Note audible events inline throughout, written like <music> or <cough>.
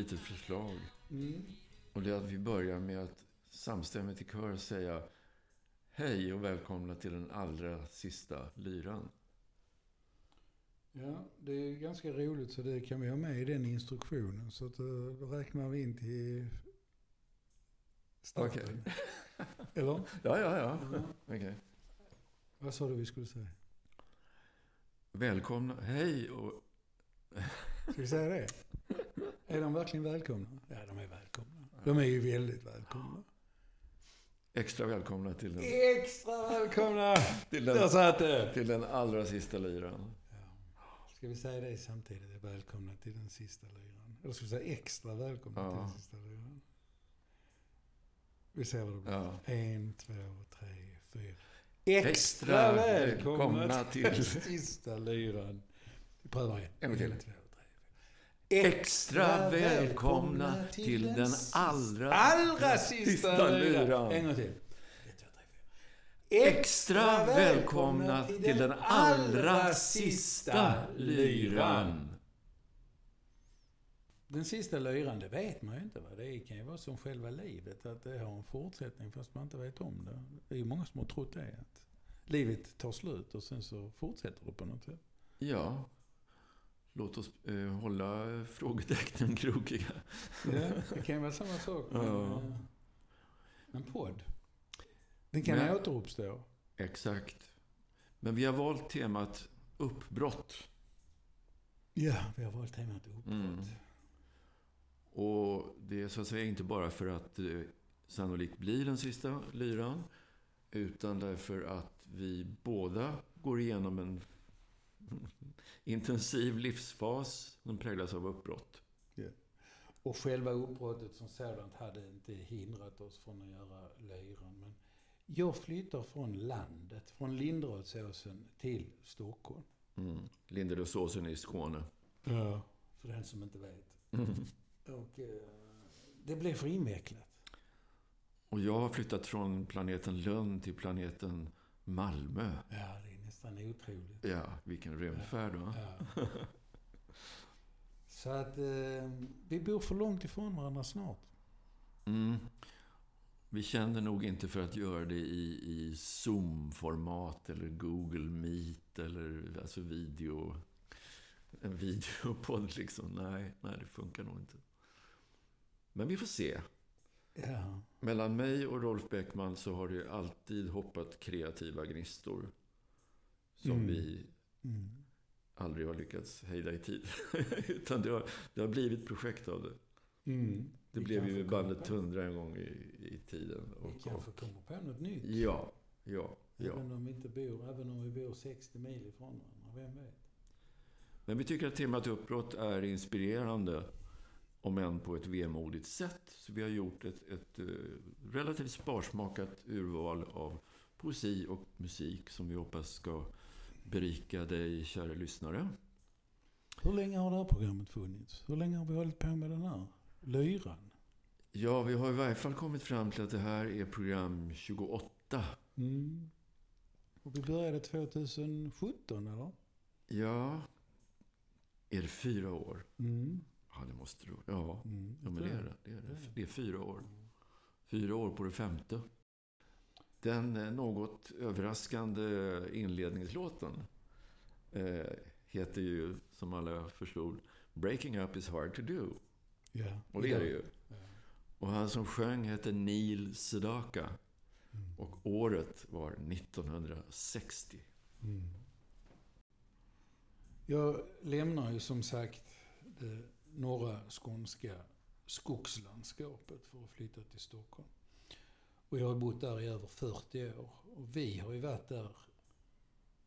litet förslag. Och det är att vi börjar med att samstämmigt i kör säga Hej och välkomna till den allra sista lyran. Ja, det är ganska roligt så det kan vi ha med i den instruktionen. Så att, eh, då räknar vi in till starten. <laughs> Eller? Ja, ja, ja. Okej. Vad sa du vi skulle säga? Välkomna. Hej och... Ska vi säga det? Är de verkligen välkomna? Ja, de är välkomna. De är ju väldigt välkomna. Extra välkomna till den, Extra välkomna! till den, till den allra sista lyran. Ska vi säga det samtidigt? Välkomna till den sista lyran. Eller ska vi säga extra välkomna till Ja. den sista lyran? Vi ser vad det blir. Ja. En, två, tre, fyra. Extra välkomna till- den sista lyran. Vi prövar igen. En till. två. Extra välkomna till den allra, allra sista, lyran. En gång till. Extra välkomna till den allra sista lyran. Den sista lyran, det vet man ju inte vad det är. Det kan ju vara som själva livet, att det har en fortsättning fast man inte vet om det. Det är ju många som har trott det, att livet tar slut och sen så fortsätter det på något sätt. Ja. Låt oss eh, hålla frågetecknen <laughs> krokiga. Ja, det kan ju vara samma sak med Ja. eh, en podd. Den kan Men- återuppstå. Exakt. Men vi har valt temat uppbrott. Ja, vi har valt temat uppbrott. Mm. Och det är så att säga inte bara för att det sannolikt blir den sista lyran. Utan därför att vi båda går igenom en intensiv livsfas som präglas av uppbrott. Och själva uppbrottet som sådant hade inte hindrat oss från att göra lyran. Men jag flyttar från landet, från Linderödsåsen till Stockholm. Mm. Linderödsåsen i Skåne. Ja. För den som inte vet. Och eh, det blev för invecklat. Och jag har flyttat från planeten Lund till planeten Malmö. Ja, nästan otroligt. Ja, vilken rymdfärd va? Ja. <laughs> Så att eh, vi bor för långt ifrån varandra snart. Mm. Vi känner nog inte för att göra det i, i Zoom-format eller Google Meet eller alltså video. En videopodd liksom. Nej, nej, det funkar nog inte. Men vi får se. Ja. Mellan mig och Rolf Bäckman så har det alltid hoppat kreativa gnistor. Som Mm. vi Mm. aldrig har lyckats hejda i tid. <laughs> Utan det har, det har blivit projekt av det. Mm. Det Vi blev ju bandet Tundra en gång i, i tiden. Vi Och, kanske kommer på något nytt. ja, ja, ja. Även om vi inte bor, även om vi bor 60 mil ifrån varandra. Vem vet? Men vi tycker att temat uppbrott är inspirerande. om än på ett vemodigt sätt. Så vi har gjort ett, ett eh, relativt sparsmakat urval av poesi och musik som vi hoppas ska berika dig, kära lyssnare. Hur länge har det här programmet funnits? Hur länge har vi hållit på med den här lyran? Ja, vi har i varje fall kommit fram till att det här är program 28. Mm. Och vi började 2017 eller? Ja, är det fyra år? Mm. Ja, det måste vara. Ja, Mm. ja men det är det. Det är, det. det är fyra år. Fyra år på det femte. Den eh, något överraskande inledningslåten eh, heter ju, som alla förstod, Breaking Up is hard to do. Ja. Och det är det ju. Ja. Och han som sjöng hette Neil Sedaka. Mm. Och året var 1960. Mm. Jag lämnar ju som sagt det norra skånska skogslandskapet för att flytta till Stockholm. Och jag har bott där i över 40 år. Och vi har ju varit där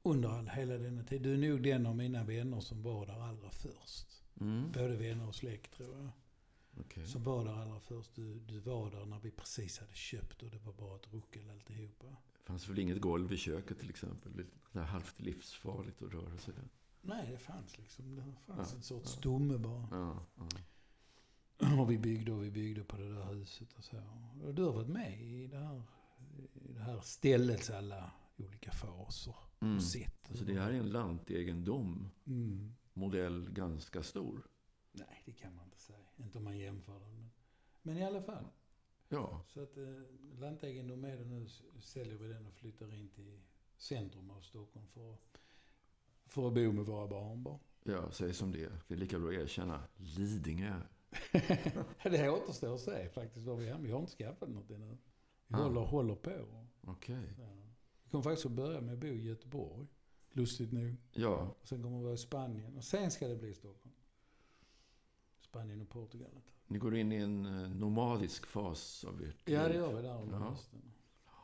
under all, hela denna tid. Du är nog den av mina vänner som var där allra först. Mm. Både vänner och släkt tror jag. Okej. Som var där allra först. Du, du var där när vi precis hade köpt och det var bara ett ruckel alltihopa. Det fanns väl inget golv i köket till exempel. Så här halvt livsfarligt att röra sig där. Nej, det fanns liksom. Det fanns Ja, en sorts ja. stomme bara. Ja, ja. Och vi byggde och vi byggde på det där huset och så. Och du har varit med i det här, i det här ställets alla olika faser. Mm. Och sett. Så det här är en lantegendom. Mm. Modell ganska stor. Nej, det kan man inte säga. Inte om man jämför den. Men, men i alla fall. Ja, Så att eh, lantegendom är det nu. Säljer vi den och flyttar in till centrum av Stockholm för, att- för att bo med våra barnbarn. ja säg som det. Det är lika bra att erkänna. Lidingö. <laughs> det återstår att se faktiskt var vi hamnar. Vi har inte skaffat något ännu. Vi Ah. håller, håller på. Okej. Ja. Vi kommer faktiskt att börja med att bo i Göteborg. Lustigt nog. Ja, Och sen kommer vi vara i Spanien. Och sen ska det bli Stockholm. Spanien och Portugal. ni går in i en eh, nomadisk fas av ert Ja, det liv. gör vi där under Ja. hösten.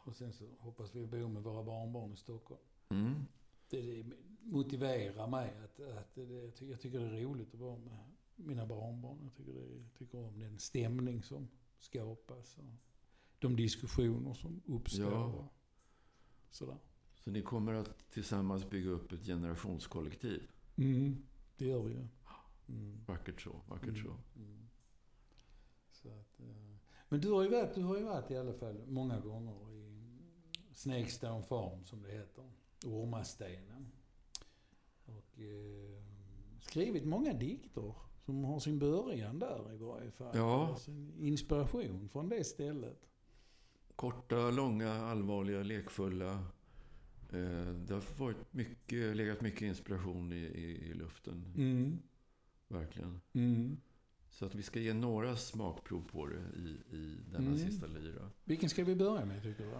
Och sen så hoppas vi bo med våra barnbarn i Stockholm. Mm. Det, det motiverar mig att, att det, jag, jag tycker det är roligt att vara med mina barnbarn. Jag tycker, det, tycker om den stämning som skapas. Och de diskussioner som uppstår. Ja. Sådär. Så ni kommer att tillsammans bygga upp ett generationskollektiv. Mm, det gör vi ju. Mm. Vackert så, vackert Mm, så. mm. Så att, eh, men du har, ju varit, du har ju varit i alla fall många gånger i Snakestone Farm som det heter. Ormastenen. Och eh, skrivit många dikter som har sin början där i varje fall. Ja. Inspiration från det stället. Korta, långa, allvarliga, lekfulla. Eh, det har varit mycket, legat mycket inspiration i, i, i luften. Mm. Verkligen. Mm. Så att vi ska ge några smakprov på det i, i denna Mm. sista lyra. Vilken ska vi börja med tycker du?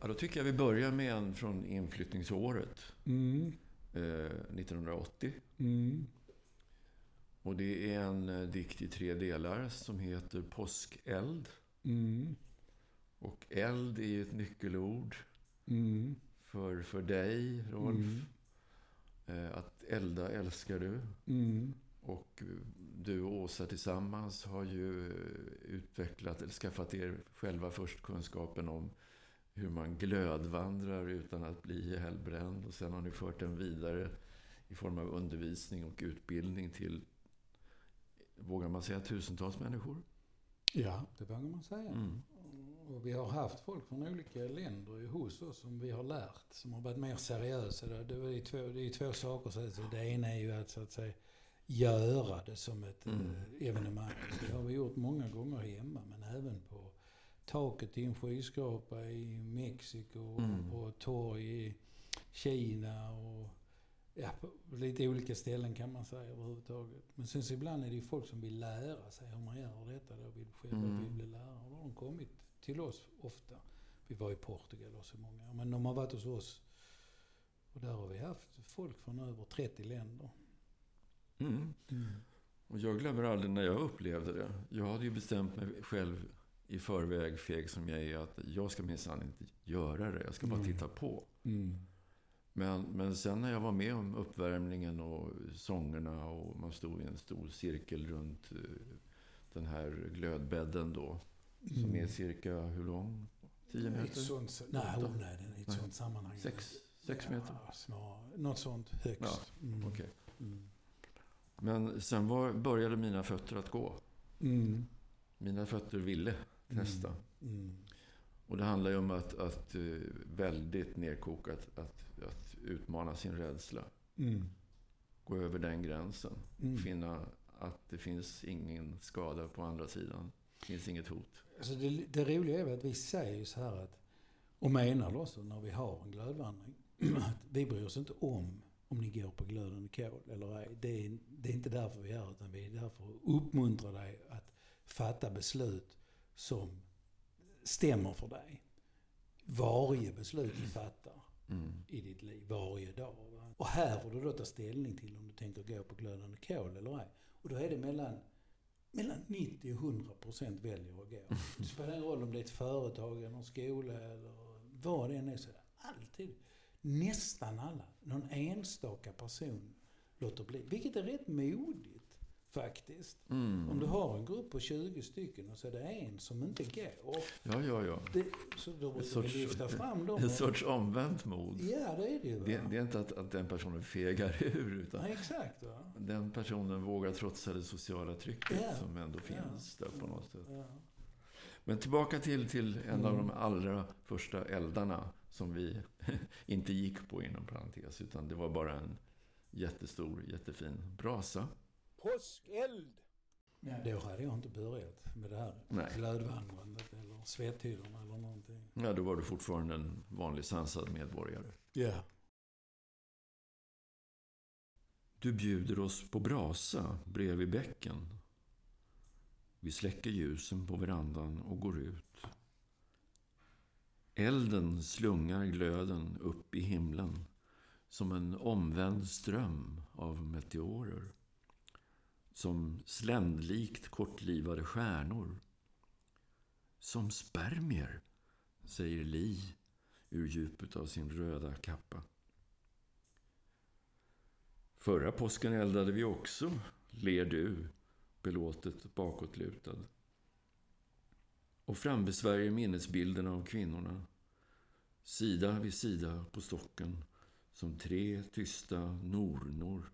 Ja, då tycker jag vi börjar med en från inflyttningsåret. Mm. Eh, 1980. Och det är en eh, dikt i tre delar som heter Påskeld. Mm. Och eld är ju ett nyckelord Mm. för, för dig, Rolf. Mm. Eh, att elda älskar du. Mm. Och du och Åsa tillsammans har ju eh, utvecklat, eller skaffat er själva först kunskapen om hur man glödvandrar utan att bli ihjälbränd. Och sen har ni fört den vidare i form av undervisning och utbildning till, vågar man säga, tusentals människor. Ja, det vågar man säga. Mm. Och vi har haft folk från olika länder hos oss som vi har lärt, som har varit mer seriösa. Det är två, det är två saker. Så att. Det ena är ju att, så att säga, göra det som ett Mm. eh, evenemang. Det har vi gjort många gånger hemma, men även på taket i en skyskrapa i Mexiko, Mm. på torg i Kina och ja, på lite olika ställen kan man säga överhuvudtaget. Men sen så ibland är det ju folk som vill lära sig hur man gör detta då, vill själva Mm. vill bli lärare. Då har de kommit till oss ofta. Vi var i Portugal och så många. Men de har varit hos oss. Och där har vi haft folk från över 30 länder. Mm. Och jag glömmer aldrig när jag upplevde det. Jag hade ju bestämt mig själv i förväg, feg som jag är, att jag ska minsann inte göra det. Jag ska bara Mm. titta på. Mm. Men, men sen när jag var med om uppvärmningen och sångerna och man stod i en stor cirkel runt eh, den här glödbädden då. Som är cirka hur lång? 10 I ett meter? sånt, nej, oh, nej, den- i ett Nej. sånt sammanhang. Sex, sex meter? Ja, snarare, något sånt högst. Mm. Okej. Mm. Men sen var, började mina fötter att gå. Mm. Mina fötter ville testa. Mm. Och det handlar ju om att, att eh, väldigt nedkokat, att, att utmana sin rädsla. Mm. Gå över den gränsen. Mm. Finna att det finns ingen skada på andra sidan. Det finns inget hot. Alltså det, det roliga är att vi säger så här att, och menar det också när vi har en glödvandring, <clears throat> att vi bryr oss inte om om ni går på glödande kol eller ej. Det är, det är inte därför vi är utan vi är där för att uppmuntra dig att fatta beslut som stämmer för dig. Varje beslut du fattar Mm. i ditt liv, varje dag. Va? Och här får du då ta ställning till om du tänker gå på glödande kol eller ej. Och då är det mellan, mellan 90 och 100 procent väljer att gå. Det spelar ingen roll om det är ett företag eller en skola eller vad det än är. Så är det alltid, nästan alla, någon enstaka person låter bli. Vilket är rätt modigt faktiskt. Mm. Om du har en grupp på 20 stycken och så är det en som inte går. Ja, ja, ja. Det, så då måste vi lyfta fram dem. En sorts omvänt mod. Ja, det är det ju. Det, det är inte att, att den personen fegar <laughs> ur, utan Nej, exakt. Va? den personen vågar trotsa det sociala trycket Ja. som ändå finns där på något sätt. Ja. Men tillbaka till, till en av Mm. de allra första eldarna som vi <laughs> inte gick på inom parentes, utan det var bara en jättestor, jättefin brasa. Påskeld! Då hade jag inte börjat med det här Nej. glödvandrandet eller svetthyddorna eller någonting. Ja, då var du fortfarande en vanlig sansad medborgare. Ja. Du bjuder oss på brasa bredvid bäcken. Vi släcker ljusen på verandan och går ut. Elden slungar glöden upp i himlen som en omvänd ström av meteorer. Som sländlikt kortlivade stjärnor. Som spermier, säger Li ur djupet av sin röda kappa. Förra påsken eldade vi också, ler du, belåtet bakåtlutad. Och frambesvärjer minnesbilderna av kvinnorna, sida vid sida på stocken, som tre tysta nornor.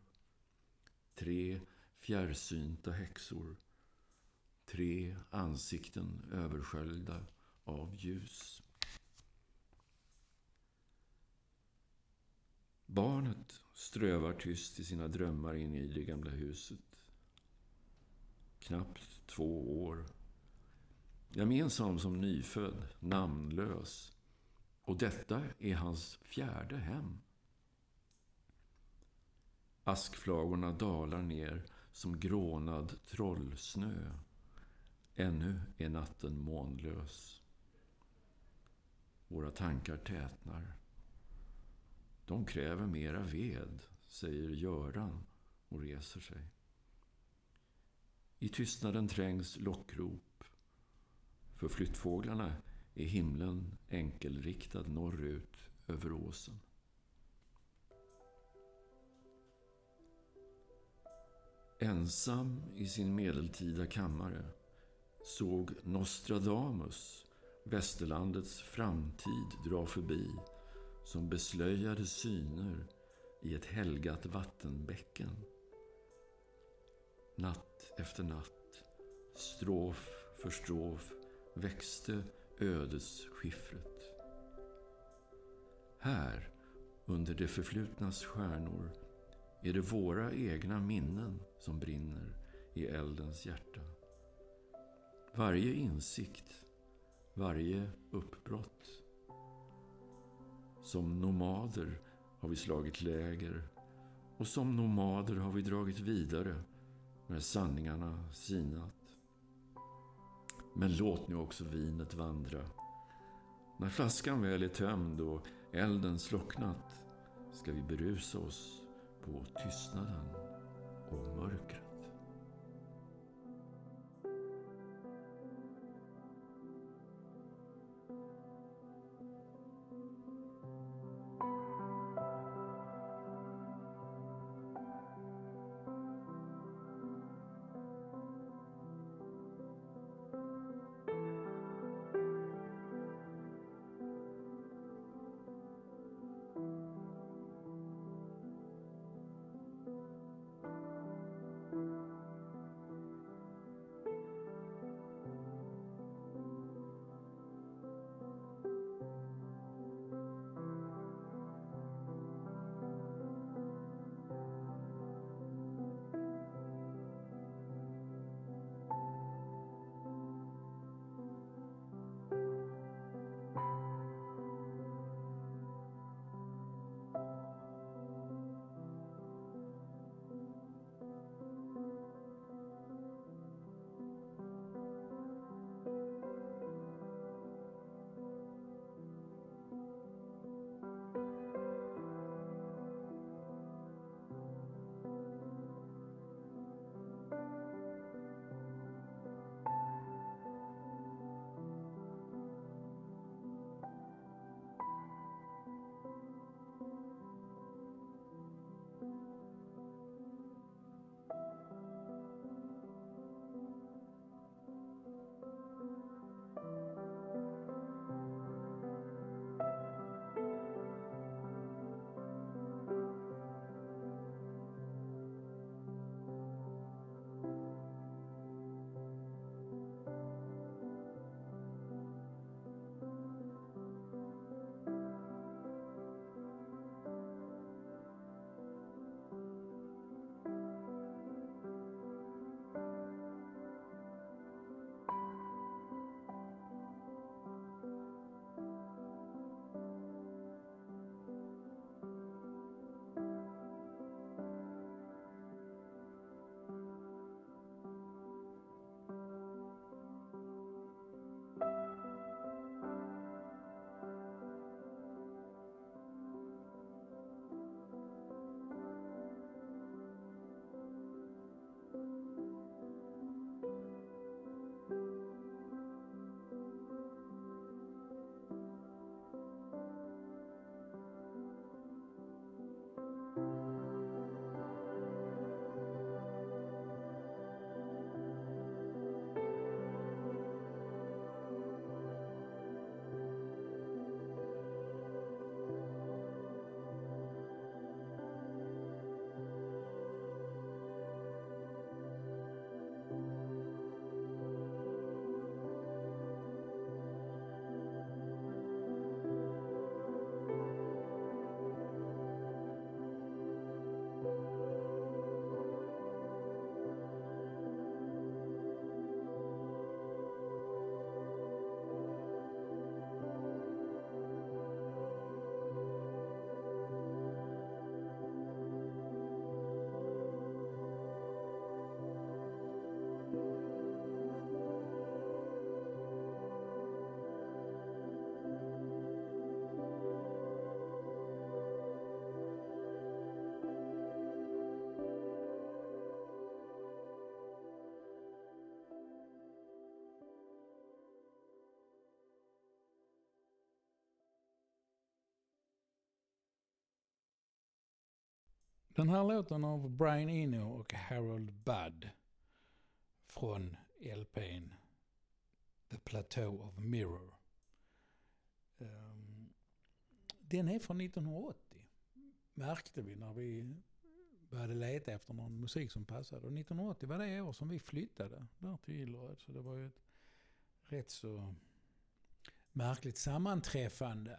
Tre fjärrsynta häxor. Tre ansikten översköljda av ljus. Barnet strövar tyst i sina drömmar inne i det gamla huset. Knappt två år. Jag minns honom som nyfödd, namnlös. Och detta är hans fjärde hem. Askflagorna dalar ner som grånad trollsnö. Ännu är natten månlös. Våra tankar tätnar. De kräver mera ved, säger Göran och reser sig. I tystnaden trängs lockrop. För flyttfåglarna är himlen enkelriktad norrut över åsen. Ensam i sin medeltida kammare såg Nostradamus västerlandets framtid dra förbi som beslöjade syner i ett helgat vattenbäcken. Natt efter natt, strof för strof, växte ödesskiffret. Här, under det förflutnas stjärnor, är det våra egna minnen som brinner i eldens hjärta. Varje insikt, varje uppbrott. Som nomader har vi slagit läger och som nomader har vi dragit vidare när sanningarna sinat. Men låt nu också vinet vandra. När flaskan väl är tömd och elden slocknat ska vi berusa oss på tystnaden och mörkret. Den här låten av Brian Eno och Harold Budd från LPn The Plateau of Mirror. Ehm, den är från 1980. Märkte vi när vi började leta efter någon musik som passade. Och 1980 var det år som vi flyttade där till Gilleröd. Så det var ju ett rätt så märkligt sammanträffande.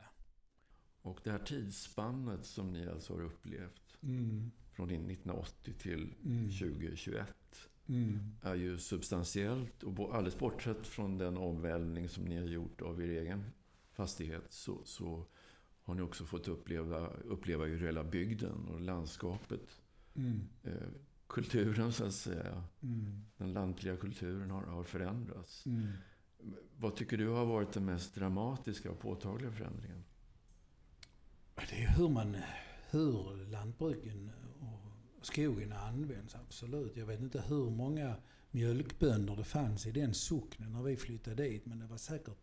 Och det här tidsspannet som ni alltså har upplevt från 1980 till Mm. 2021 Mm. är ju substantiellt och alldeles bortsett från den omvälvning som ni har gjort av er egen fastighet så, så har ni också fått uppleva, uppleva hur hela bygden och landskapet, Mm. eh, kulturen så att säga, Mm. den lantliga kulturen har, har förändrats. Mm. Vad tycker du har varit den mest dramatiska och påtagliga förändringen? Det är hur man, hur lantbruken och skogen används, absolut. Jag vet inte hur många mjölkbönder det fanns i den socknen när vi flyttade dit, men det var säkert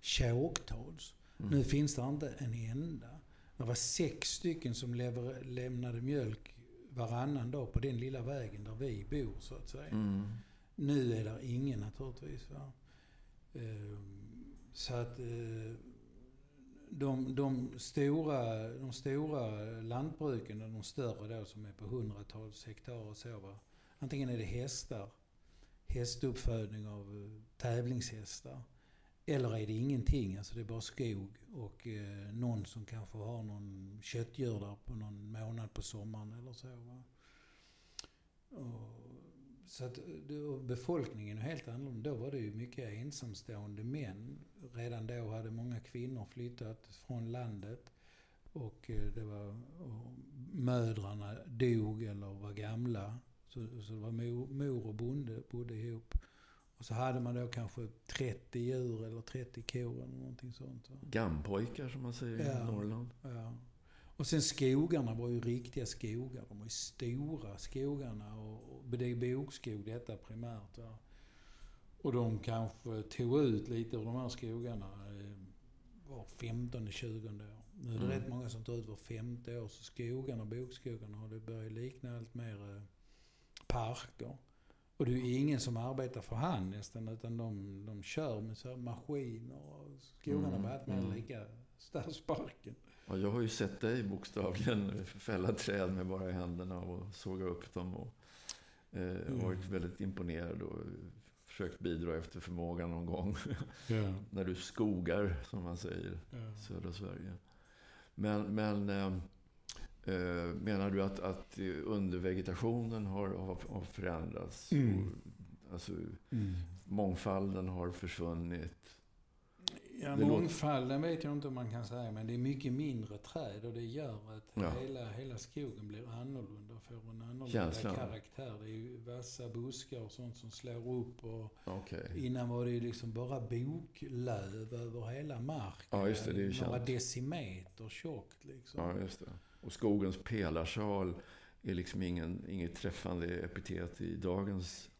tjogtals. Mm. Nu finns det inte en enda. Det var sex stycken som lever, lämnade mjölk varannan dag på den lilla vägen där vi bor, så att säga. Mm. Nu är det ingen naturligtvis. Va? Ehm, Så att eh, de, de, stora, de stora lantbruken, de större då som är på hundratals hektar och så. Va? Antingen är det hästar, hästuppfödning av eh, tävlingshästar. Eller är det ingenting, alltså det är bara skog och eh, någon som kanske har någon köttdjur där på någon månad på sommaren eller så. Va? Och, så att och befolkningen är helt annorlunda. Då var det ju mycket ensamstående män. Redan då hade många kvinnor flyttat från landet. Och eh, det var, och mödrarna dog eller var gamla. Så, så det var mor, mor och bonde bodde ihop. Och så hade man då kanske 30 djur eller 30 kor eller någonting sånt. Va? Gampojkar som man säger Ja. i Norrland. Ja. Och sen skogarna var ju riktiga skogar. De var ju stora skogarna. Och, och det är bokskog detta primärt. Va? Och de kanske tog ut lite av de här skogarna eh, var 15 20 år. Nu är det Mm. rätt många som tar ut var femte år. Så skogarna, bokskogarna, har det börjat likna allt mer eh, parker. Och det är ju ingen som arbetar för hand nästan, utan de, de kör med så maskiner. Och skogarna Mm, var allt mer mm. lika stadsparken. Ja, jag har ju sett dig bokstavligen fälla träd med bara händerna och såga upp dem. Och, eh, Mm. varit väldigt imponerad och försökt bidra efter förmåga någon gång. <laughs> Ja. När du skogar, som man säger, Ja. södra Sverige. Men, men eh, eh, menar du att, att undervegetationen har, har, har förändrats? Mm. Och, alltså, Mm. mångfalden har försvunnit? Ja, Det låter- mångfalden vet jag inte om man kan säga, men det är mycket mindre träd och det gör att Ja. hela, hela skogen blir annorlunda och får en annorlunda Känslan. karaktär. Det är ju vassa buskar och sånt som slår upp och Okej. innan var det ju liksom bara boklöv över hela marken. Ja, just det, det är ju Några känt. decimeter tjockt liksom. Ja, just det. Och skogens pelarsal är liksom ingen, inget träffande epitet i dagens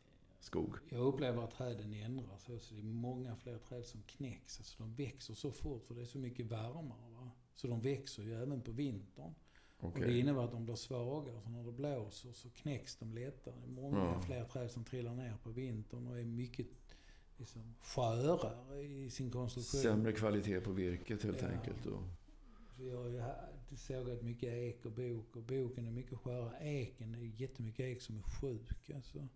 skog. Jag upplever att träden ändras. Så det är många fler träd som knäcks. Alltså de växer så fort för det är så mycket varmare. Va? Så de växer ju även på vintern. Och det innebär att de blir svagare. Så när det blåser så knäcks de lättare. Det är många Ja. fler träd som trillar ner på vintern och är mycket liksom, skörare i sin konstruktion. Sämre kvalitet på virket helt Ja. enkelt. Och, Så jag har ju ha- sågat mycket ek och bok. Och boken är mycket skörare. Eken är jättemycket ek som är sjuk. Alltså.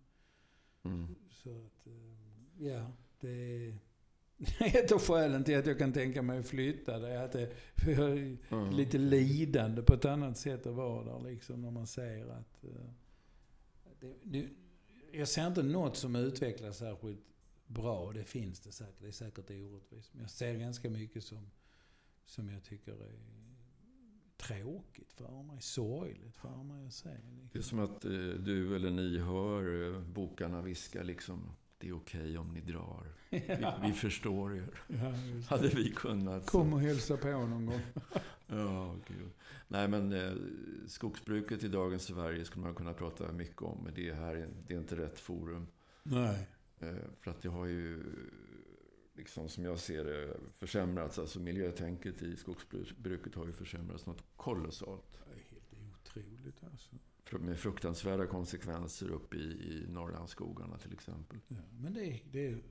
Mm. Så att, eh, ja, det är <laughs> ett av skälen till att jag kan tänka mig att flytta. Det är att det är Ja. lite lidande på ett annat sätt att vara där liksom när man ser att... eh, det, det, jag ser inte något som utvecklas särskilt bra. Det finns det säkert. Det är säkert orättvist. Men jag ser ganska mycket som, som jag tycker är tråkigt för mig. Sorgligt för mig att se. Liksom. Det är som att eh, du eller ni hör eh, bokarna viska liksom. Det är okej om ni drar. <laughs> Vi, vi förstår er. Ja. Hade vi kunnat. så- Kom och hälsa på någon gång. <laughs> Ja, gud. Nej, men eh, skogsbruket i dagens Sverige skulle man kunna prata mycket om. Men det här är, det är inte rätt forum. Nej. Eh, för att det har ju, liksom som jag ser det, försämrats. Alltså miljötänket i skogsbruket har ju försämrats något kolossalt. Det är helt otroligt alltså. med fruktansvärda konsekvenser uppe i, i Norrlandsskogarna till exempel. Ja, men det är, det är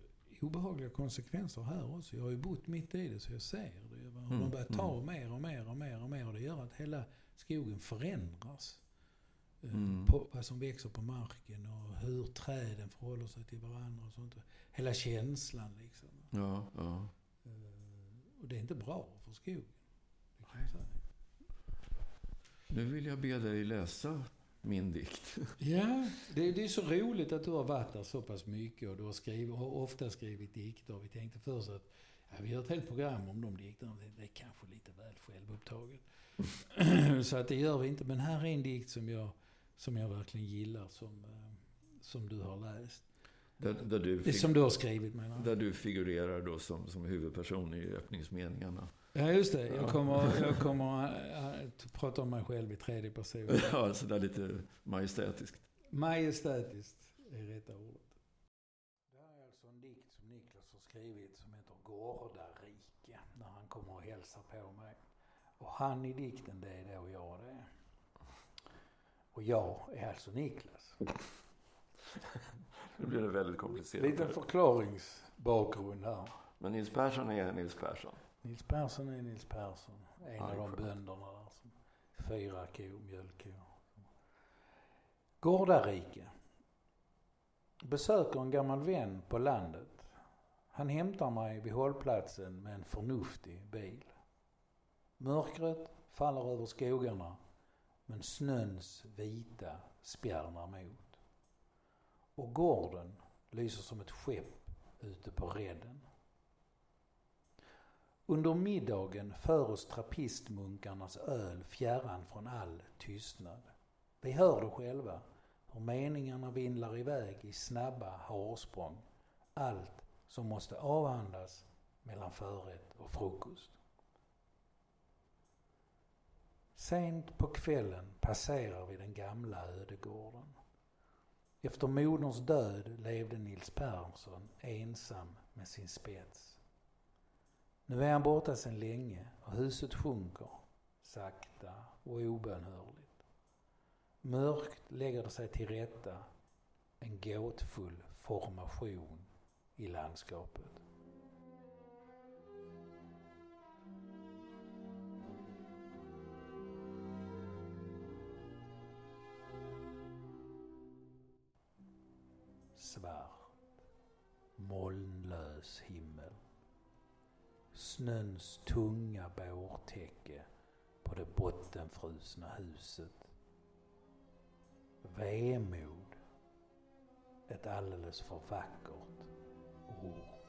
obehagliga konsekvenser här också. Jag har ju bott mitt i det så jag ser det. Hur Mm, de börjar ta mm. mer och mer och mer och mer. Och det gör att hela skogen förändras. Eh, Mm. På vad som växer på marken och hur träden förhåller sig till varandra och sånt. Hela känslan liksom. Ja, ja. Eh, Och det är inte bra för skogen. Nu vill jag be dig läsa min dikt. <laughs> Ja, det, det är så roligt att du har varit där så pass mycket och du har, skrivit, har ofta skrivit dikter. Vi tänkte först att ja, vi gör ett helt program om de dikterna. Det, det är kanske lite väl självupptaget. <clears throat> så att det gör vi inte. Men här är en dikt som jag, som jag verkligen gillar som, eh, som du har läst. Där, där, du, som du har skrivit menar jag. där du figurerar då som, som huvudperson i öppningsmeningarna. Ja, just det. Jag Ja. kommer, <laughs> jag kommer att, att prata om mig själv i tredje person. <laughs> Ja, sådär lite majestätiskt. Majestätiskt är rätta ordet. Det här är alltså en dikt som Niklas har skrivit som heter Gårdarike. När han kommer och hälsar på mig. Och han i dikten det är då jag det. Och jag är alltså Niklas. Nu blir det väldigt komplicerat. Lite förklaringsbakgrund här. Men Nils Persson är Nils Persson. Nils Persson är Nils Persson. En Ja, av de bönderna där. Som fyra kor, mjölkkor. Gårdarike. Besöker en gammal vän på landet. Han hämtar mig vid hållplatsen med en förnuftig bil. Mörkret faller över skogarna men snöns vita spjärnar mot. Och gården lyser som ett skepp ute på redden. Under middagen för oss trappistmunkarnas öl fjärran från all tystnad. Vi hör det själva, hur meningarna vindlar iväg i snabba harsprång. Allt som måste avhandlas mellan förrätt och frukost. Sent på kvällen passerar vi den gamla ödegården. Efter moderns död levde Nils Persson ensam med sin spets. Nu är han borta sedan länge och huset sjunker, sakta och obönhörligt. Mörkt lägger det sig till rätta, en gåtfull formation i landskapet. Svart, molnlös himmel. Snöns tunga bårtäcke på det bottenfrusna huset. Vemod. Ett alldeles för vackert ord.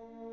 Mm-hmm.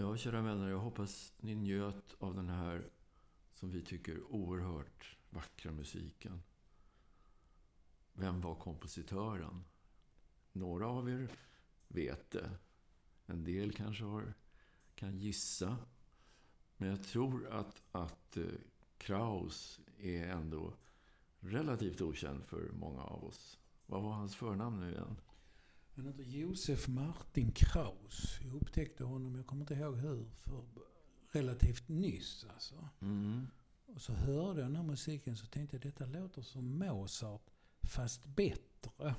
Ja, kära vänner, jag hoppas ni njöt av den här, som vi tycker, oerhört vackra musiken. Vem var kompositören? Några av er vet det. En del kanske har, kan gissa. Men jag tror att, att eh, Kraus är ändå relativt okänd för många av oss. Vad var hans förnamn nu igen? Han heter Josef Martin Kraus. Jag upptäckte honom, jag kommer inte ihåg hur, för relativt nyss alltså. Mm. Och så hörde jag den här musiken så tänkte jag detta låter som Mozart fast bättre.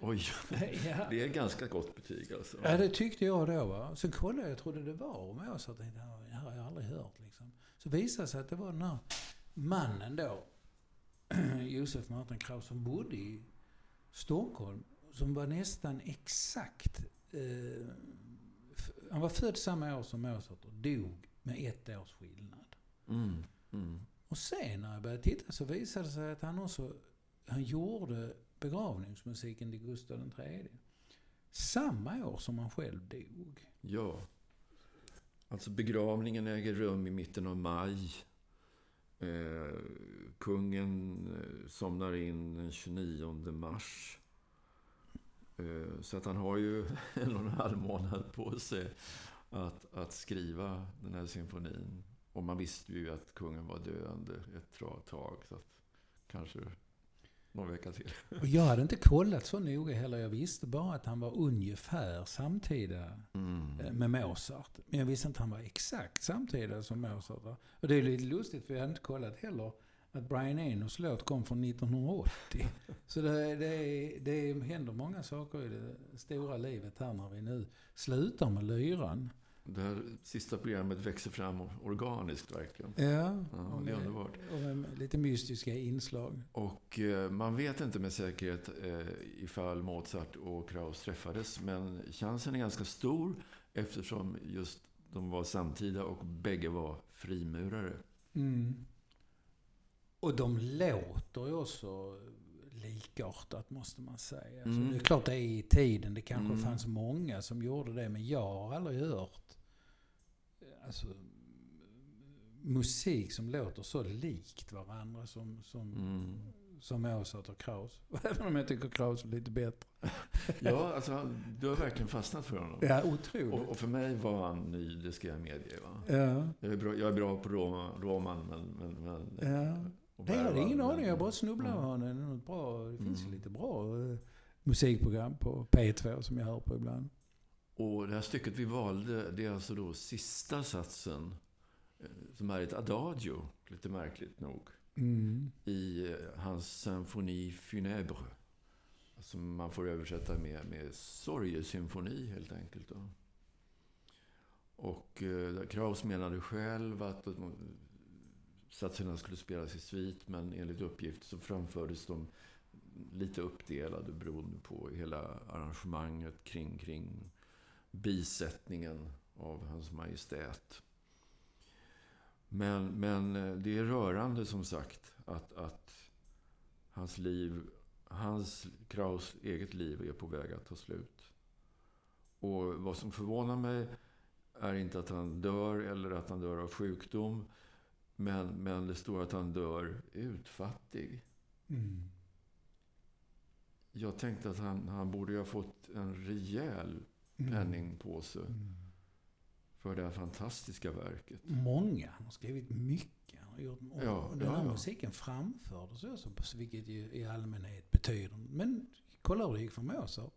Oj, <laughs> ja. det är ganska gott betyg alltså. ja, det tyckte jag då. Va? Sen kollade jag, jag trodde det var Mozart. Jag tänkte, "Ja, det här har jag aldrig hört. Liksom. Så visade det sig att det var den här mannen då, <clears throat> Josef Martin Kraus, som bodde i Stockholm. Som var nästan exakt... Eh, han var född samma år som Mozart och dog med ett års skillnad. Mm. Mm. Och sen när jag började titta så visade det sig att han också han gjorde begravningsmusiken till Gustav III. Samma år som han själv dog. Ja. Alltså begravningen äger rum i mitten av maj. Eh, kungen eh, somnar in den 29 mars. Eh, så att han har ju <laughs> en och en halv månad på sig att, att skriva den här symfonin. Och man visste ju att kungen var döende ett tag. Så att kanske någon vecka till. Och jag hade inte kollat så noga heller. Jag visste bara att han var ungefär samtida Mm. eh, med Mozart. Men jag visste inte att han var exakt samtida som Mozart. Och det är lite lustigt för jag hade inte kollat heller att Brian Enos låt kom från 1980. <laughs> Så det, det, det händer många saker i det stora livet här när vi nu slutar med lyran. Det här sista programmet växer fram organiskt verkligen. Ja, Ja, det är underbart. Och med lite mystiska inslag. Och eh, man vet inte med säkerhet eh, ifall Mozart och Kraus träffades. Men chansen är ganska stor eftersom just de var samtida och bägge var frimurare. Mm. Och de låter ju också likartat måste man säga. Alltså, Mm. Det är klart det är i tiden. Det kanske Mm. fanns många som gjorde det. Men jag har aldrig hört alltså, musik som låter så likt varandra som, som, Mm. som Mozart och Kraus. <laughs> Även om jag tycker Kraus är lite bättre. <laughs> Ja, alltså du har verkligen fastnat för honom. Ja, otroligt. Och, och för mig var han ny, det ska jag medge. Va? ja. Jag, är bra, jag är bra på Roma, roman, men... men, men Ja. Det hade Bergvall, ingen aning. Jag bara snubblade Mm. honom. Något bra, det finns Mm. lite bra eh, musikprogram på P2 som jag hör på ibland. Och det här stycket vi valde, det är alltså då sista satsen. eh, Som är ett adagio, lite märkligt nog. Mm. I eh, hans symfoni funèbre. Som man får översätta med, med sorgesymfoni helt enkelt. Då. Och eh, Kraus menade själv att satserna skulle spelas i svit. Men enligt uppgift så framfördes de lite uppdelade beroende på hela arrangemanget kring, kring bisättningen av Hans Majestät. Men, men eh, det är rörande som sagt att, att hans liv, hans Kraus eget liv är på väg att ta slut. Och vad som förvånar mig är inte att han dör eller att han dör av sjukdom. Men, men det står att han dör utfattig. Mm. Jag tänkte att han, han borde ha fått en rejäl Mm. penningpåse Mm. för det här fantastiska verket. Många. Han har skrivit mycket. Han har gjort, och Ja, den här ja, ja. musiken framfördes också, vilket ju i allmänhet betyder. Men kolla hur det gick för Mozart.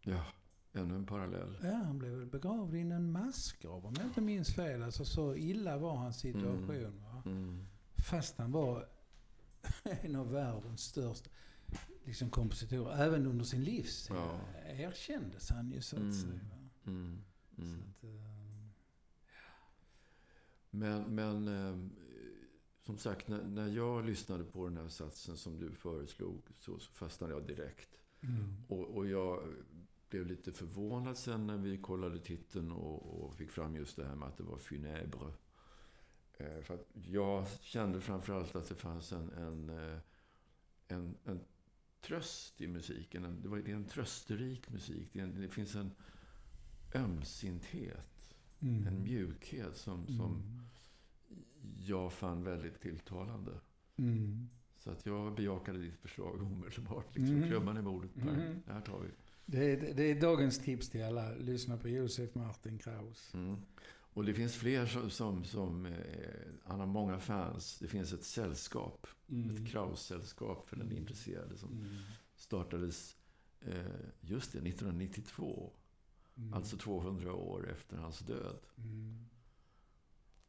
Ja, ännu en parallell. Ja, han blev väl begravd i en massgrav om jag inte minns fel. Alltså så illa var hans situation. Va? Mm. Fast han var <laughs> en av världens största liksom, kompositorer. Även under sin livstid Ja. erkändes han ju så att Mm. säga. Va? Mm. Så Mm. att, eh, Men, men eh, som sagt, när, när jag lyssnade på den här satsen som du föreslog så, så fastnade jag direkt. mm. Och, och jag blev lite förvånad sen när vi kollade titeln och, och fick fram just det här med att det var funèbre. Eh, för jag kände framförallt att det fanns en, en, eh, en, en tröst i musiken. En, det, var, det är en trösterik musik. Det, en, det finns en ömsinthet Mm. En mjukhet som, som jag fann väldigt tilltalande. Mm. Så att jag bejakade ditt förslag omedelbart. Liksom, Mm. Klubban i bordet. Mm. Det här tar vi. Det, är, det är dagens tips till alla. Lyssna på Josef Martin Kraus. Mm. Och det finns fler som, som, som eh, han har många fans. Det finns ett sällskap. Ett Kraus-sällskap för den intresserade som Mm. startades eh, just det, 1992. Mm. Alltså 200 år efter hans död. Mm.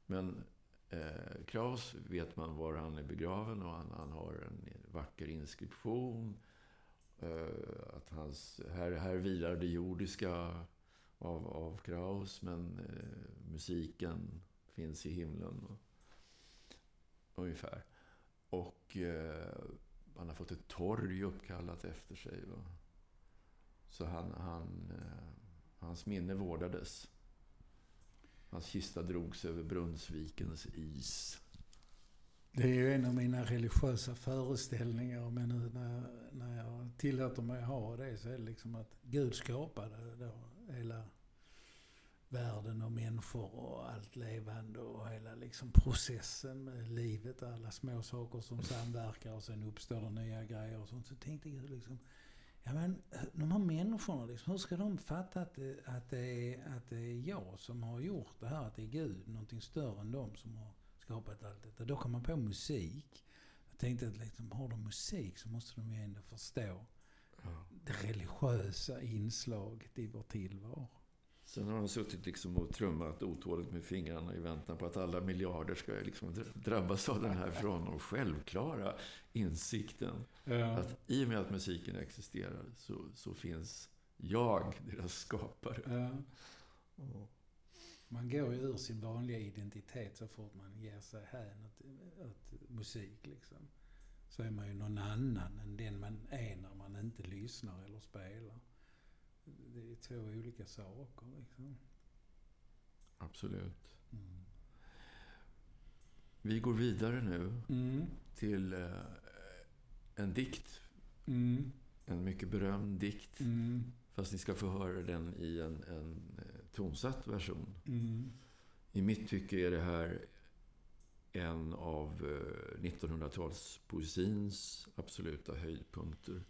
Men eh, Kraus vet man var han är begraven och han, han har en vacker inskription. Eh, att hans, här, här vilar det jordiska av, av Kraus, men eh, musiken finns i himlen. Och, ungefär. Och eh, han har fått ett torg uppkallat efter sig. Va? Så han, han, eh, hans minne vårdades. Hans kista drogs över Brunnsvikens is. Det är ju en av mina religiösa föreställningar. Men nu när, när jag tillåter mig att ha det så är det liksom att Gud skapade då hela världen och människor och allt levande och hela liksom processen med livet. och Alla små saker som samverkar och sen uppstår det nya grejer och sånt. Så tänkte Gud liksom, ja men de här människorna, liksom, hur ska de fatta att det, att, det är, att det är jag som har gjort det här? Att det är Gud, någonting större än de som har skapat allt detta. Då kom man på musik. Jag tänkte att liksom, har de musik så måste de ju ändå förstå det religiösa inslaget i vår tillvaro. Sen har han suttit liksom och trummat otåligt med fingrarna i väntan på att alla miljarder ska liksom dra- drabbas av den här <laughs> för honom självklara insikten. Att i och med att musiken existerar så, så finns jag, deras skapare. Ja. Man går ju ur sin vanliga identitet så fort man ger sig hän åt, åt musik. Liksom. Så är man ju någon annan än den man är när man inte lyssnar eller spelar. Det är två olika saker. Liksom. Absolut. Mm. Vi går vidare nu Mm. till eh, en dikt. Mm. En mycket berömd dikt. Mm. Fast ni ska få höra den i en, en eh, tonsatt version. Mm. I mitt tycke är det här en av eh, 1900-talspoesins absoluta höjdpunkter.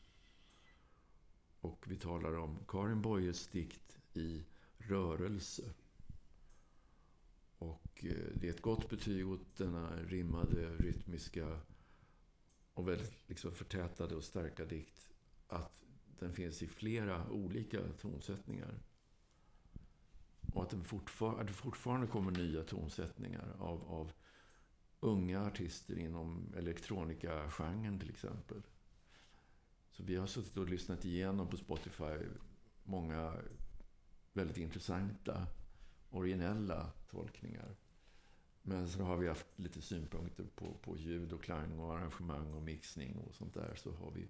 Och vi talar om Karin Boyes dikt i rörelse. Och eh, det är ett gott betyg åt denna rimmade, rytmiska och väldigt liksom förtätade och starka dikt. Att den finns i flera olika tonsättningar. Och att, den fortfar- att det fortfarande kommer nya tonsättningar av, av unga artister inom elektronikagenren till exempel. Så vi har suttit och lyssnat igenom på Spotify många väldigt intressanta, originella tolkningar. Men så har vi haft lite synpunkter på, på ljud och klang och arrangemang och mixning och sånt där. Så har vi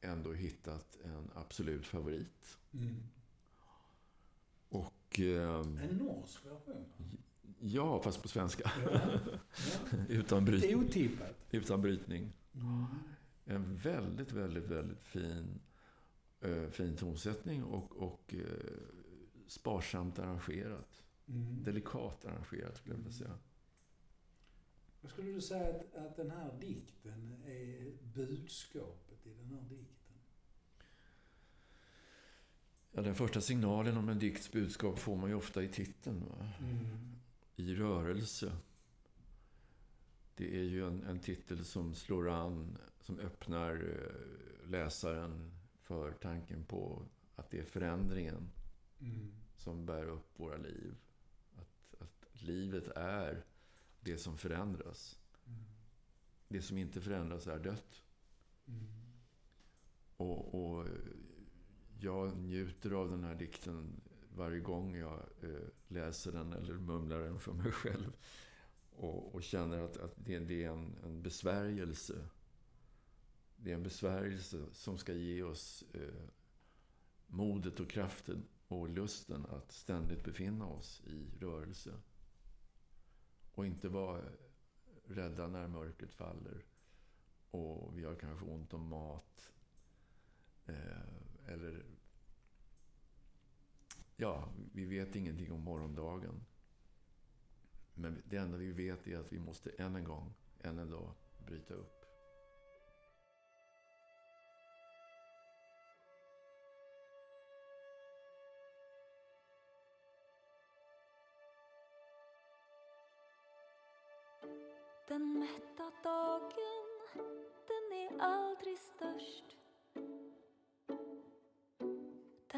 ändå hittat en absolut favorit. Mm. Och ehm, En norsk version? ja, fast på svenska. Ja. ja. <laughs> Utan, Det är bryt, otippat. utan brytning. Mm. En väldigt, väldigt, väldigt fin, eh, fin tonsättning och, och eh, sparsamt arrangerat. Mm. Delikat arrangerat skulle jag vilja säga. Vad skulle du säga att, att den här dikten är budskapet i den här dikten? Ja, den första signalen om en dikts budskap får man ju ofta i titeln. Va? I rörelse. Det är ju en, en titel som slår an, som öppnar eh, läsaren för tanken på att det är förändringen Mm. som bär upp våra liv. Att, att livet är det som förändras. Mm. Det som inte förändras är dött. Mm. Och, och jag njuter av den här dikten varje gång jag eh, läser den eller mumlar den för mig själv. Och, och känner att, att det, det är en, en besvärjelse. Det är en besvärjelse som ska ge oss eh, modet och kraften och lusten att ständigt befinna oss i rörelse. Och inte vara rädda när mörkret faller. Och vi har kanske ont om mat. Eh, eller ja, vi vet ingenting om morgondagen. Men det enda vi vet är att vi måste än en gång, än en dag, bryta upp. Den mätta dagen, den är aldrig störst.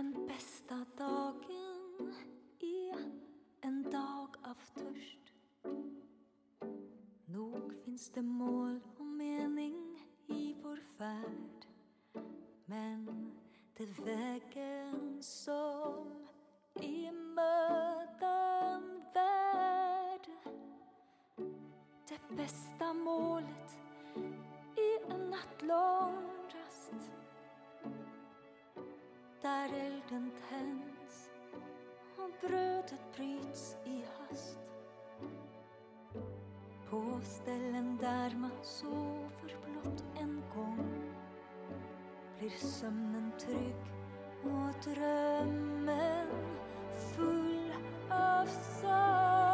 Den bästa dagen är en dag av törst. Nog finns det mål och mening i vår färd. Men det är vägen som är mödan värd. Det bästa målet är en natt lång där elden tänds och brödet bryts i hast på ställen där man sover blott en gång blir sömnen trygg och drömmen full av sorg.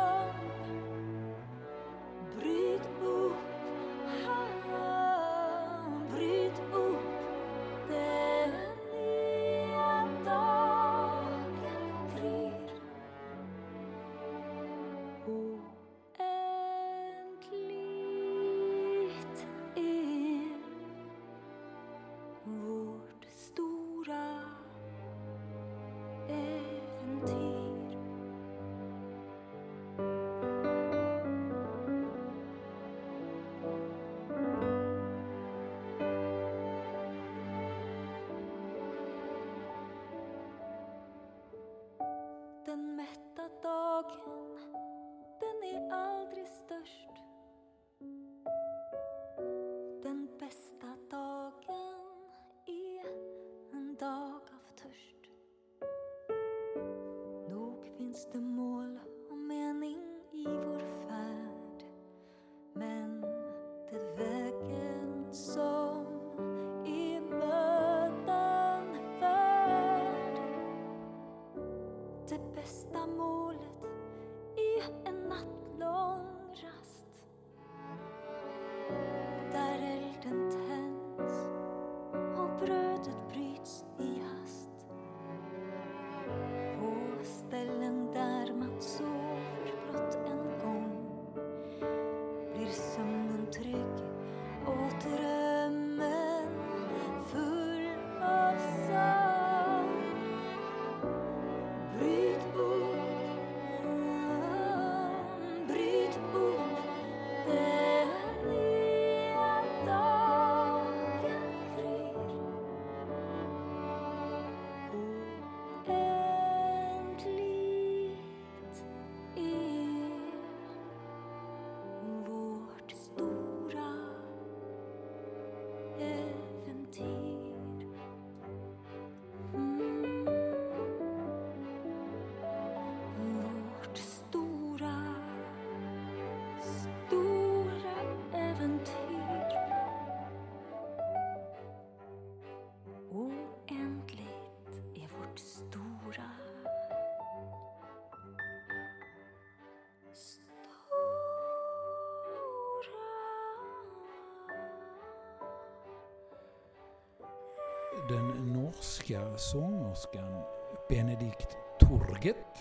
Den norska sångerskan Benedikt Torget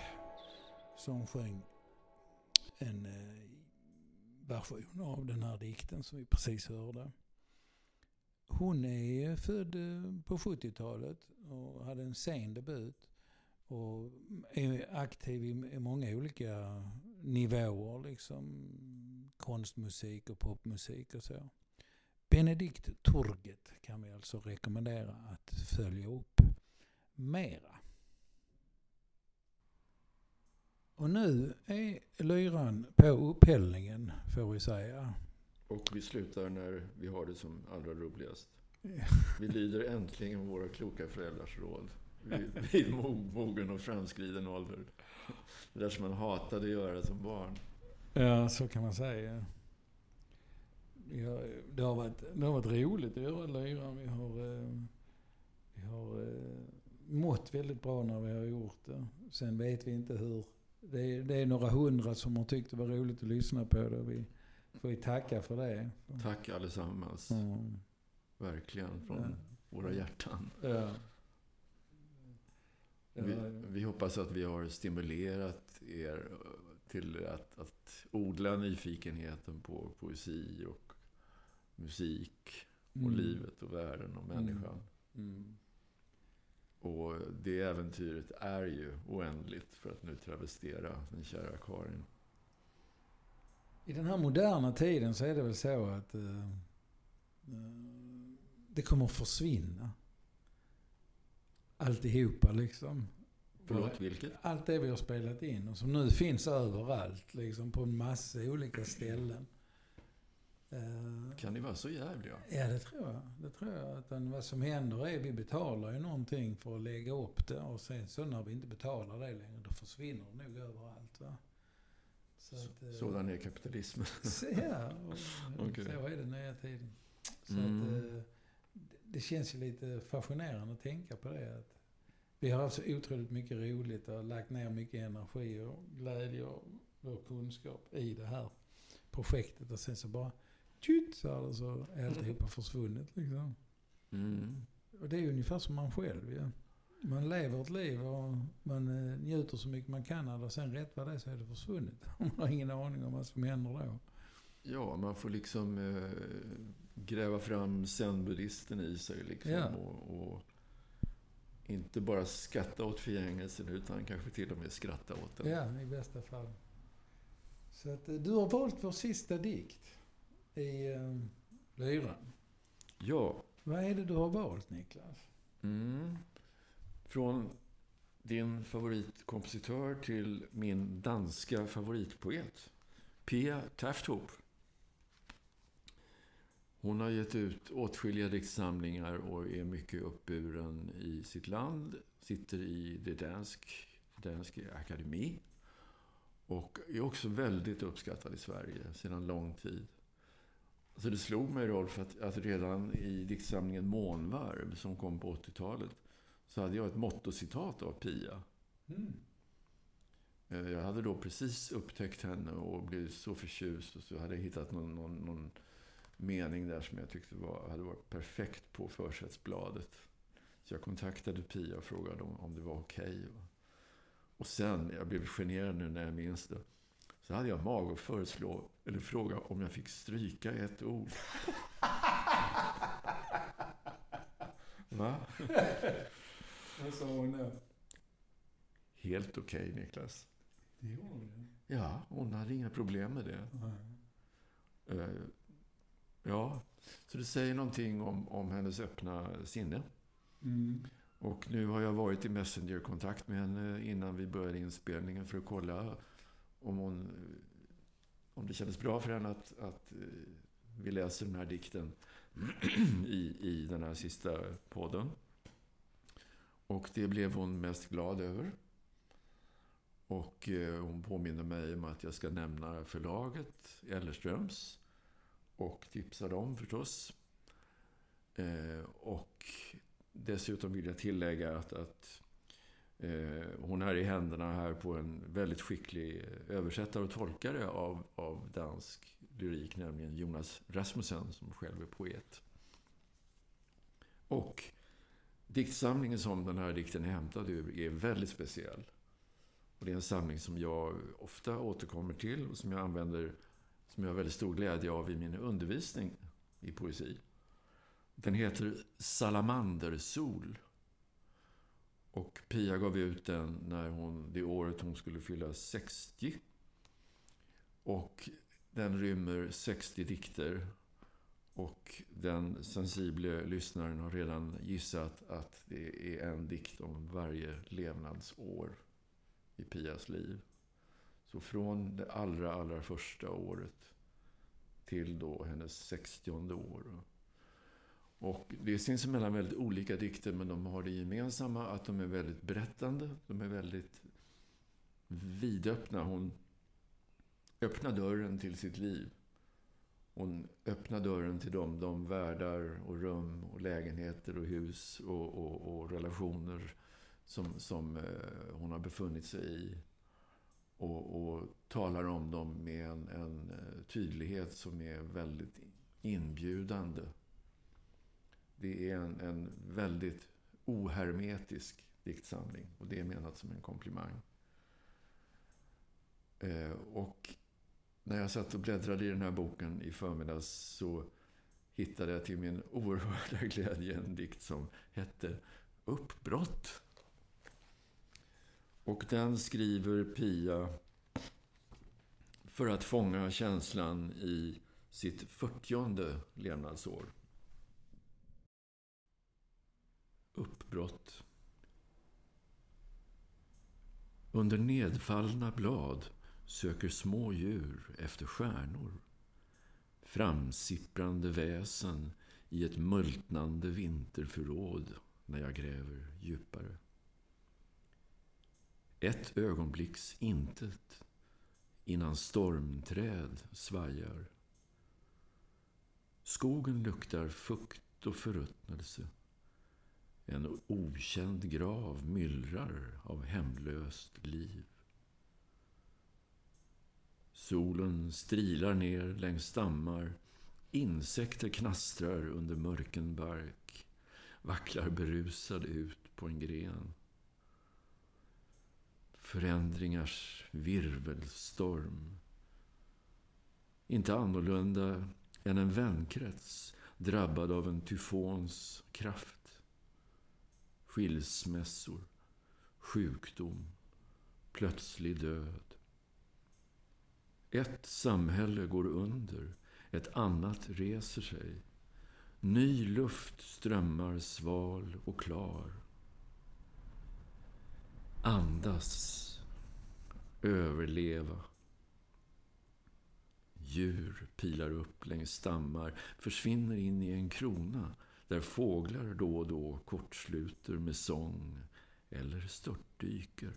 som sjöng en eh, version av den här dikten som vi precis hörde. Hon är född eh, på 70-talet och hade en sen debut och är aktiv i i många olika nivåer, liksom konstmusik och popmusik och så. Benedikt Turget kan vi alltså rekommendera att följa upp mera. Och nu är lyran på upphällningen får vi säga. Och vi slutar när vi har det som allra roligast. <laughs> Vi lyder äntligen våra kloka föräldrars råd. Vid, vid mo- mogen och framskriden ålder. Det där som man hatade att göra som barn. Ja, så kan man säga. Det, har varit, det har varit roligt att göra lyran. Vi har, eh, har eh, mått väldigt bra när vi har gjort det. Sen vet vi inte hur. Det är, det är några hundra som har tyckt det var roligt att lyssna på det. Vi får ju tacka för det. Tack allesammans. Mm. Verkligen från Ja. våra hjärtan. Ja. Vi, vi hoppas att vi har stimulerat er till att, att odla nyfikenheten på poesi och musik och Mm. livet och världen och människan. Mm. Och det äventyret är ju oändligt, för att nu travestera den kära Karin. I den här moderna tiden så är det väl så att eh, eh, det kommer att försvinna. Alltihopa liksom. Förlåt, vilket? Allt det vi har spelat in och som nu finns överallt liksom på en massa olika ställen. Eh, Kan ni vara så jävliga? Ja, det tror jag. Det tror jag. Utan vad som händer är vi betalar ju någonting för att lägga upp det och sen så när vi inte betalar det längre då försvinner det nog överallt. Va? Så att, eh, Sådan är kapitalismen. Så, <laughs> ja, och, <laughs> Okej. så är det nya tiden. Så Mm. att, eh, det- det känns ju lite fascinerande att tänka på det. Att vi har haft så otroligt mycket roligt och lagt ner mycket energi och glädje och vår kunskap i det här projektet. Och sen så bara tjut så det så är alltihopa försvunnit liksom. Mm. Och det är ungefär som man själv ja. Man lever ett liv och man eh, njuter så mycket man kan och sen rätt vad det är så är det försvunnit. <laughs> Man har ingen aning om vad som händer då. Ja, man får liksom eh, gräva fram zen-buddhisten i sig. Liksom, Ja. och, och inte bara skatta åt förgängelsen, utan kanske till och med skratta åt den. Ja, i bästa fall. Så att, eh, du har valt vår sista dikt i eh, lyran. Ja. Vad är det du har valt Niklas? Mm. Från din favoritkompositör till min danska favoritpoet. Pia Tafthop. Hon har gett ut åtskilliga diktsamlingar och är mycket uppburen i sitt land. Sitter i det dansk, danske akademi. Och är också väldigt uppskattad i Sverige sedan lång tid. Så det slog mig Rolf att, att redan i diktsamlingen Månvarv som kom på 80-talet så hade jag ett mottocitat av Pia. Eh, Jag hade då precis upptäckt henne och blivit så förtjust och så hade jag hittat någon, någon, någon mening där som jag tyckte var, hade varit perfekt på försättsbladet. Så jag kontaktade Pia och frågade om, om det var okej. Och sen, jag blev generad nu när jag minns det, så hade jag mag att föreslå, eller fråga om jag fick stryka ett ord. <laughs> Va? Vad sa hon då? Helt okej, Niklas. Det gjorde hon Ja, hon hade inga problem med det. Eh, ja, så det säger någonting om, om hennes öppna sinne. mm. Och nu har jag varit i Messenger-kontakt med henne innan vi började inspelningen för att kolla om, hon, om det kändes bra för henne att, att eh, vi läser den här dikten <clears throat> i, i den här sista podden. Och det blev hon mest glad över. Och eh, hon påminner mig om att jag ska nämna förlaget Ellerströms. Och tipsa dem förstås. Eh, och dessutom vill jag tillägga att, att Eh, hon är i händerna här på en väldigt skicklig eh, översättare och tolkare av, av dansk lyrik, nämligen Jonas Rasmussen som själv är poet. Och diktsamlingen som den här dikten är hämtad ur är väldigt speciell. Och det är en samling som jag ofta återkommer till och som jag använder, som jag har väldigt stor glädje av i min undervisning i poesi. Den heter Salamandersol. Och Pia gav ut den när hon, det året hon skulle fylla 60. Och den rymmer 60 dikter. Och den sensible lyssnaren har redan gissat att det är en dikt om varje levnadsår i Pias liv. Så från det allra, allra första året till då hennes 60 år. Och det är sinsemellan väldigt olika dikter, men de har det gemensamma att de är väldigt berättande. De är väldigt vidöppna. Hon öppnar dörren till sitt liv. Hon öppnar dörren till dem, de världar och rum och lägenheter och hus och, och, och relationer som, som eh, hon har befunnit sig i. Och, och talar om dem med en, en eh, tydlighet som är väldigt inbjudande. Det är en, en väldigt ohermetisk diktsamling. Och det är menat som en komplimang. Eh, och när jag satt och bläddrade i den här boken i förmiddags så hittade jag till min oerhörda <laughs> glädje en dikt som hette Uppbrott. Och den skriver Pia för att fånga känslan i sitt fyrtionde levnadsår. Uppbrott. Under nedfallna blad söker små djur efter stjärnor. Framsipprande väsen i ett multnande vinterförråd när jag gräver djupare. Ett ögonblicks intet innan stormträd svajar. Skogen luktar fukt och förruttnelse. En okänd grav myllrar av hemlöst liv. Solen strilar ner längs stammar. Insekter knastrar under mörken bark. Vacklar berusad ut på en gren. Förändringars virvelstorm. Inte annorlunda än en vänkrets drabbad av en tyfons kraft. Skilsmässor, sjukdom, plötslig död. Ett samhälle går under, ett annat reser sig. Ny luft strömmar sval och klar. Andas, överleva. Djur pilar upp längs stammar, försvinner in i en krona där fåglar då och då kortsluter med sång eller störtdyker.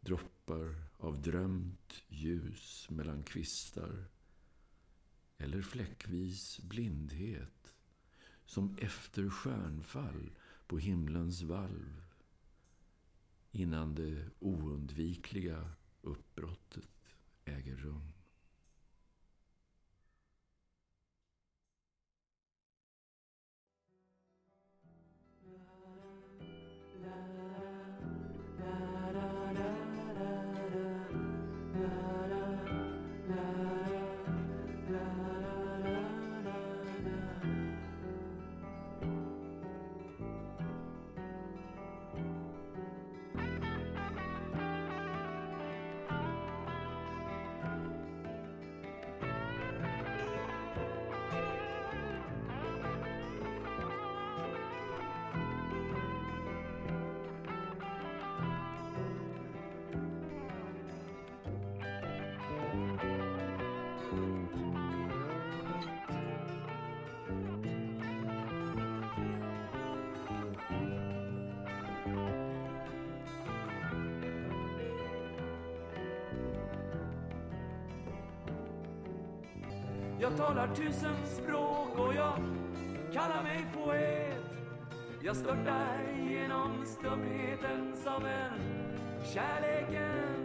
Droppar av drömt ljus mellan kvistar eller fläckvis blindhet som efter stjärnfall på himlens valv innan det oundvikliga uppbrottet äger rum. Jag talar tusen språk och jag kallar mig poet. Jag störtar genom stumheten som en kärlekens.